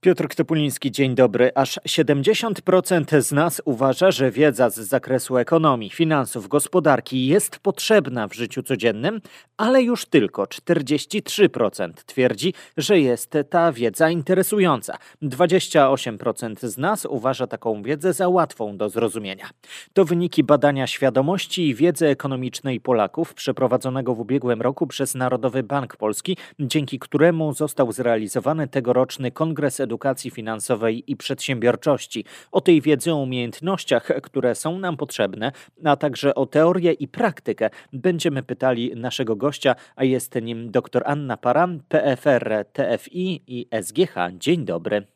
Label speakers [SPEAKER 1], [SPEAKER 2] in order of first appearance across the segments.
[SPEAKER 1] Piotr Ktopuliński, dzień dobry. Aż 70% z nas uważa, że wiedza z zakresu ekonomii, finansów, gospodarki jest potrzebna w życiu codziennym, ale już tylko 43% twierdzi, że jest ta wiedza interesująca. 28% z nas uważa taką wiedzę za łatwą do zrozumienia. To wyniki badania świadomości i wiedzy ekonomicznej Polaków przeprowadzonego w ubiegłym roku przez Narodowy Bank Polski, dzięki któremu został zrealizowany tegoroczny Kongres Edukacji Finansowej i Przedsiębiorczości. O tej wiedzy, o umiejętnościach, które są nam potrzebne, a także o teorię i praktykę będziemy pytali naszego gościa, a jest nim dr Anna Paran, PFR, TFI i SGH. Dzień dobry.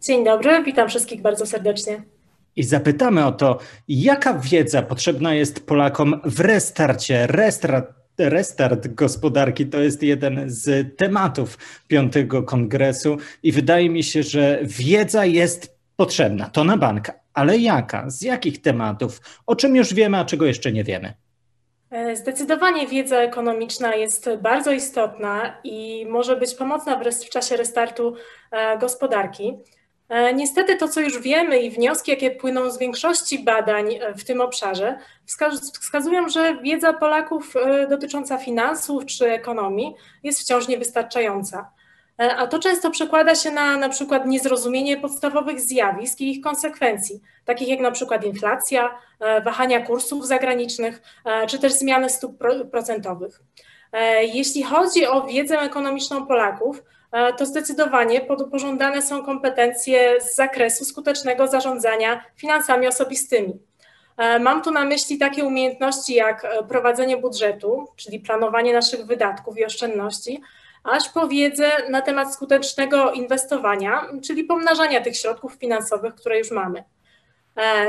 [SPEAKER 2] Dzień dobry, witam wszystkich bardzo serdecznie.
[SPEAKER 1] I zapytamy o to, jaka wiedza potrzebna jest Polakom w restarcie, restart restart gospodarki to jest jeden z tematów piątego kongresu i wydaje mi się, że wiedza jest potrzebna. To na bank, ale jaka? Z jakich tematów? O czym już wiemy, a czego jeszcze nie wiemy?
[SPEAKER 2] E, zdecydowanie wiedza ekonomiczna jest bardzo istotna i może być pomocna w, czasie restartu e, gospodarki. E, niestety to, co już wiemy i wnioski, jakie płyną z większości badań e, w tym obszarze, wskazują, że wiedza Polaków e, dotycząca finansów czy ekonomii jest wciąż niewystarczająca. A to często przekłada się na na przykład niezrozumienie podstawowych zjawisk i ich konsekwencji, takich jak na przykład inflacja, wahania kursów zagranicznych, czy też zmiany stóp procentowych. Jeśli chodzi o wiedzę ekonomiczną Polaków, to zdecydowanie pożądane są kompetencje z zakresu skutecznego zarządzania finansami osobistymi. E, mam tu na myśli takie umiejętności jak e, prowadzenie budżetu, czyli planowanie naszych wydatków i oszczędności, aż po wiedzę na temat skutecznego inwestowania, czyli pomnażania tych środków finansowych, które już mamy.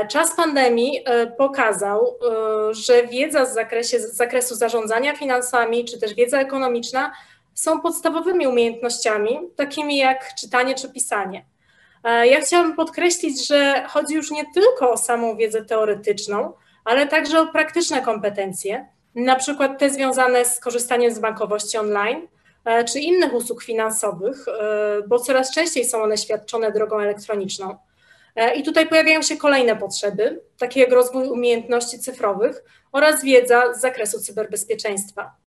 [SPEAKER 2] Czas pandemii pokazał, że wiedza z, zakresie, z zakresu zarządzania finansami, czy też wiedza ekonomiczna są podstawowymi umiejętnościami, takimi jak czytanie czy pisanie. E, ja chciałabym podkreślić, że chodzi już nie tylko o samą wiedzę teoretyczną, ale także o praktyczne kompetencje, na przykład te związane z korzystaniem z bankowości online e, czy innych usług finansowych, e, bo coraz częściej są one świadczone drogą elektroniczną. I tutaj pojawiają się kolejne potrzeby, takie jak rozwój umiejętności cyfrowych oraz wiedza z zakresu cyberbezpieczeństwa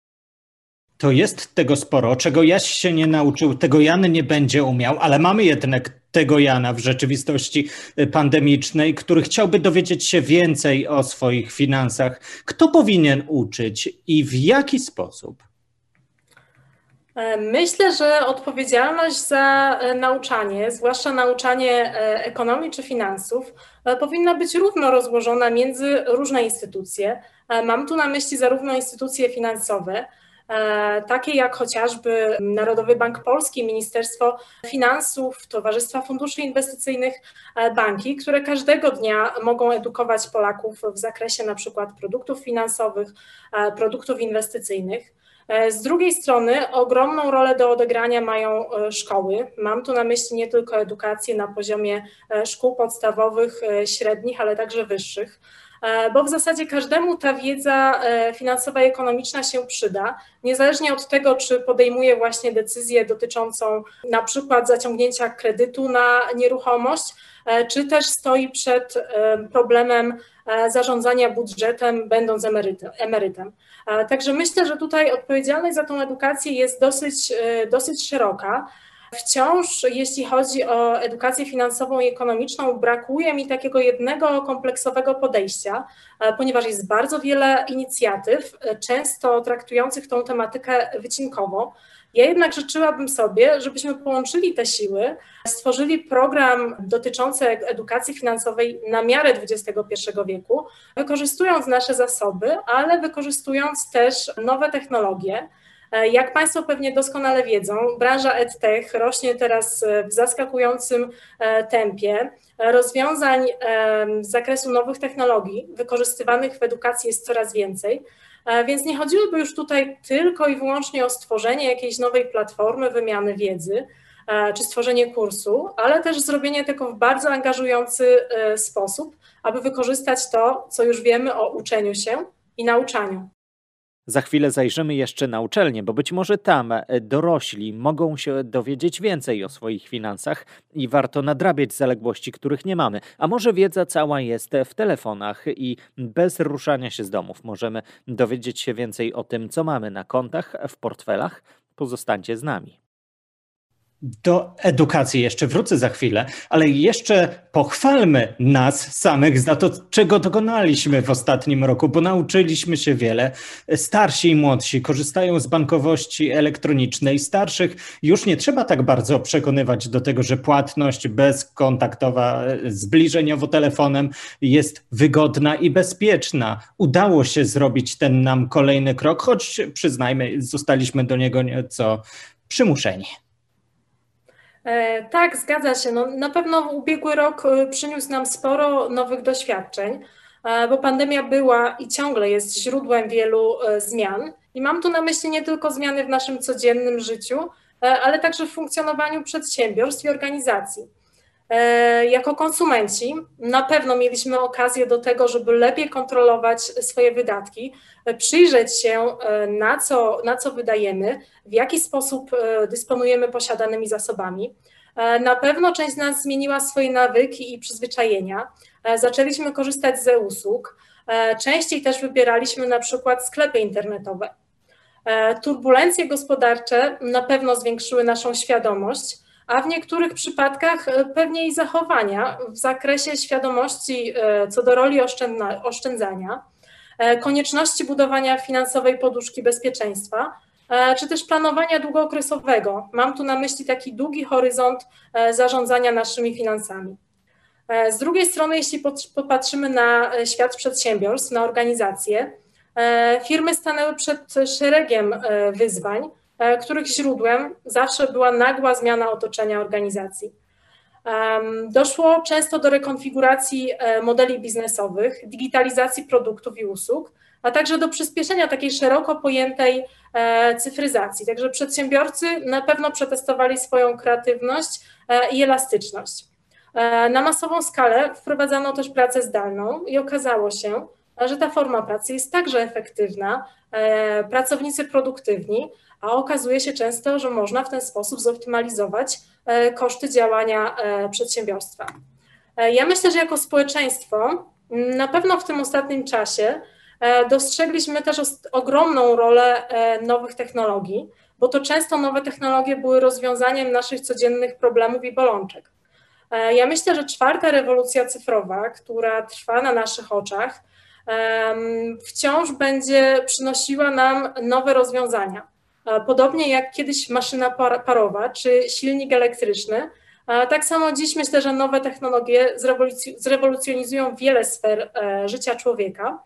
[SPEAKER 1] to jest tego sporo, czego Jaś się nie nauczył, tego Jan nie będzie umiał, ale mamy jednak tego Jana w rzeczywistości y, pandemicznej, który chciałby dowiedzieć się więcej o swoich finansach. Kto powinien uczyć i w jaki sposób?
[SPEAKER 2] E, myślę, że odpowiedzialność za e, nauczanie, zwłaszcza nauczanie e, ekonomii czy finansów, powinna być równo rozłożona między różne instytucje. Mam tu na myśli zarówno instytucje finansowe, takie jak chociażby Narodowy Bank Polski, Ministerstwo Finansów, Towarzystwa Funduszy Inwestycyjnych, e, banki, które każdego dnia mogą edukować Polaków w zakresie na przykład produktów finansowych, e, produktów inwestycyjnych. Z drugiej strony ogromną rolę do odegrania mają szkoły. Mam tu na myśli nie tylko edukację na poziomie szkół podstawowych, średnich, ale także wyższych. E, bo w zasadzie każdemu ta wiedza e, finansowa i ekonomiczna się przyda, niezależnie od tego, czy podejmuje właśnie decyzję dotyczącą na przykład zaciągnięcia kredytu na nieruchomość, e, czy też stoi przed problemem zarządzania budżetem, będąc emerytem. Także myślę, że tutaj odpowiedzialność za tą edukację jest dosyć, dosyć szeroka. Wciąż, jeśli chodzi o edukację finansową i ekonomiczną, brakuje mi takiego jednego kompleksowego podejścia, e, ponieważ jest bardzo wiele inicjatyw, e, często traktujących tą tematykę wycinkowo. Ja jednak życzyłabym sobie, żebyśmy połączyli te siły, stworzyli program dotyczący edukacji finansowej na miarę XXI wieku, wykorzystując nasze zasoby, ale wykorzystując też nowe technologie. E, jak Państwo pewnie doskonale wiedzą, branża EdTech rośnie teraz e, w zaskakującym e, tempie. Rozwiązań z zakresu nowych technologii wykorzystywanych w edukacji jest coraz więcej. Więc nie chodziłoby już tutaj tylko i wyłącznie o stworzenie jakiejś nowej platformy wymiany wiedzy, czy stworzenie kursu, ale też zrobienie tego w bardzo angażujący sposób, aby wykorzystać to, co już wiemy o uczeniu się i nauczaniu.
[SPEAKER 1] Za chwilę zajrzymy jeszcze na uczelnię, bo być może tam e, dorośli mogą się dowiedzieć więcej o swoich finansach i warto nadrabiać zaległości, których nie mamy. A może wiedza cała jest w telefonach i bez ruszania się z domów możemy dowiedzieć się więcej o tym, co mamy na kontach, w portfelach? Pozostańcie z nami.
[SPEAKER 3] Do edukacji jeszcze wrócę za chwilę, ale jeszcze pochwalmy nas samych za to, czego dokonaliśmy w ostatnim roku, bo nauczyliśmy się wiele. Starsi i młodsi korzystają z bankowości elektronicznej. Starszych już nie trzeba tak bardzo przekonywać do tego, że płatność bezkontaktowa, zbliżeniowo telefonem jest wygodna i bezpieczna. Udało się zrobić ten nam kolejny krok, choć przyznajmy, zostaliśmy do niego nieco przymuszeni.
[SPEAKER 2] E, tak, zgadza się. No, na pewno ubiegły rok e, przyniósł nam sporo nowych doświadczeń, e, bo pandemia była i ciągle jest źródłem wielu zmian. I mam tu na myśli nie tylko zmiany w naszym codziennym życiu, ale także w funkcjonowaniu przedsiębiorstw i organizacji. Jako konsumenci na pewno mieliśmy okazję do tego, żeby lepiej kontrolować swoje wydatki, przyjrzeć się, na co, na co wydajemy, w jaki sposób dysponujemy posiadanymi zasobami. Na pewno część z nas zmieniła swoje nawyki i przyzwyczajenia. Zaczęliśmy korzystać ze usług. Częściej też wybieraliśmy na przykład sklepy internetowe. Turbulencje gospodarcze na pewno zwiększyły naszą świadomość a w niektórych przypadkach e, pewnie i zachowania w zakresie świadomości e, co do roli oszczędzania, e, konieczności budowania finansowej poduszki bezpieczeństwa, czy też planowania długookresowego. Mam tu na myśli taki długi horyzont zarządzania naszymi finansami. Z drugiej strony, jeśli popatrzymy na świat przedsiębiorstw, na organizacje, firmy stanęły przed szeregiem wyzwań, których źródłem zawsze była nagła zmiana otoczenia organizacji. Doszło często do rekonfiguracji e, modeli biznesowych, digitalizacji produktów i usług, a także do przyspieszenia takiej szeroko pojętej e, cyfryzacji. Także przedsiębiorcy na pewno przetestowali swoją kreatywność i elastyczność. Na masową skalę wprowadzano też pracę zdalną i okazało się, że ta forma pracy jest także efektywna, pracownicy produktywni, a okazuje się często, że można w ten sposób zoptymalizować e, koszty działania e, przedsiębiorstwa. E, ja myślę, że jako społeczeństwo na pewno w tym ostatnim czasie dostrzegliśmy też ogromną rolę nowych technologii, bo to często nowe technologie były rozwiązaniem naszych codziennych problemów i bolączek. Ja myślę, że czwarta rewolucja cyfrowa, która trwa na naszych oczach, wciąż będzie przynosiła nam nowe rozwiązania. Podobnie jak kiedyś maszyna parowa czy silnik elektryczny, tak samo dziś myślę, że nowe technologie zrewolucjonizują wiele sfer e, życia człowieka.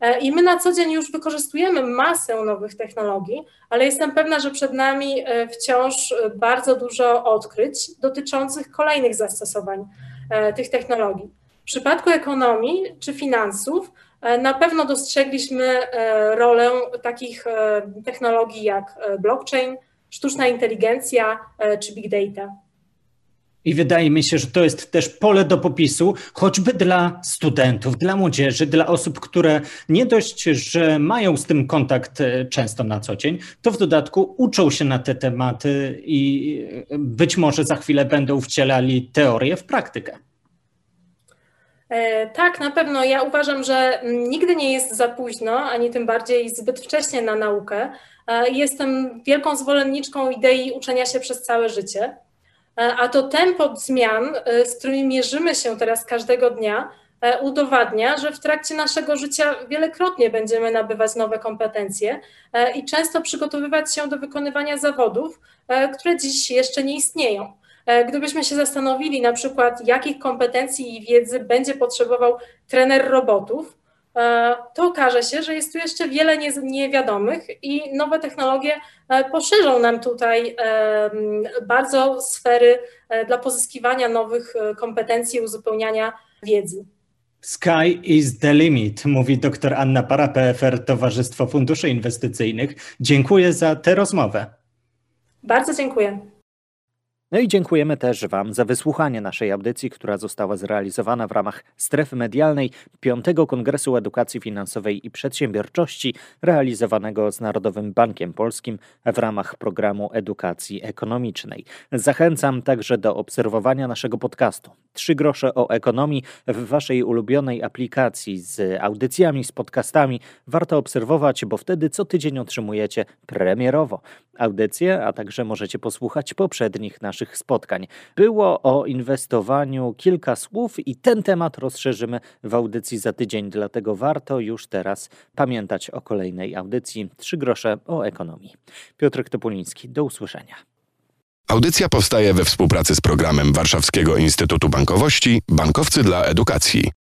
[SPEAKER 2] E, I my na co dzień już wykorzystujemy masę nowych technologii, ale jestem pewna, że przed nami e, wciąż bardzo dużo odkryć dotyczących kolejnych zastosowań tych technologii. W przypadku ekonomii czy finansów na pewno dostrzegliśmy e, rolę takich e, technologii jak blockchain, sztuczna inteligencja czy big data.
[SPEAKER 3] I wydaje mi się, że to jest też pole do popisu, choćby dla studentów, dla młodzieży, dla osób, które nie dość, że mają z tym kontakt często na co dzień, to w dodatku uczą się na te tematy i być może za chwilę będą wcielali teorię w praktykę.
[SPEAKER 2] E, tak, na pewno. Ja uważam, że nigdy nie jest za późno, ani tym bardziej zbyt wcześnie na naukę. E, jestem wielką zwolenniczką idei uczenia się przez całe życie. E, a to tempo zmian, z którymi mierzymy się teraz każdego dnia, udowadnia, że w trakcie naszego życia wielokrotnie będziemy nabywać nowe kompetencje i często przygotowywać się do wykonywania zawodów, które dziś jeszcze nie istnieją. E, gdybyśmy się zastanowili na przykład, jakich kompetencji i wiedzy będzie potrzebował trener robotów, e, to okaże się, że jest tu jeszcze wiele niewiadomych i nowe technologie e, poszerzą nam tutaj bardzo sfery dla pozyskiwania nowych kompetencji uzupełniania wiedzy.
[SPEAKER 3] Sky is the limit, mówi dr Anna Para, PFR Towarzystwo Funduszy Inwestycyjnych. Dziękuję za tę rozmowę.
[SPEAKER 2] Bardzo dziękuję.
[SPEAKER 1] No i dziękujemy też Wam za wysłuchanie naszej audycji, która została zrealizowana w ramach strefy medialnej 5 Kongresu Edukacji Finansowej i Przedsiębiorczości, realizowanego z Narodowym Bankiem Polskim w ramach programu edukacji ekonomicznej. Zachęcam także do obserwowania naszego podcastu. Trzy grosze o ekonomii w Waszej ulubionej aplikacji z audycjami, z podcastami. Warto obserwować, bo wtedy co tydzień otrzymujecie premierowo audycję, a także możecie posłuchać poprzednich naszych spotkań. Było o inwestowaniu kilka słów i ten temat rozszerzymy w audycji za tydzień, dlatego warto już teraz pamiętać o kolejnej audycji Trzy grosze o ekonomii. Piotr Topuliński, do usłyszenia.
[SPEAKER 4] Audycja powstaje we współpracy z programem Warszawskiego Instytutu Bankowości Bankowcy dla Edukacji.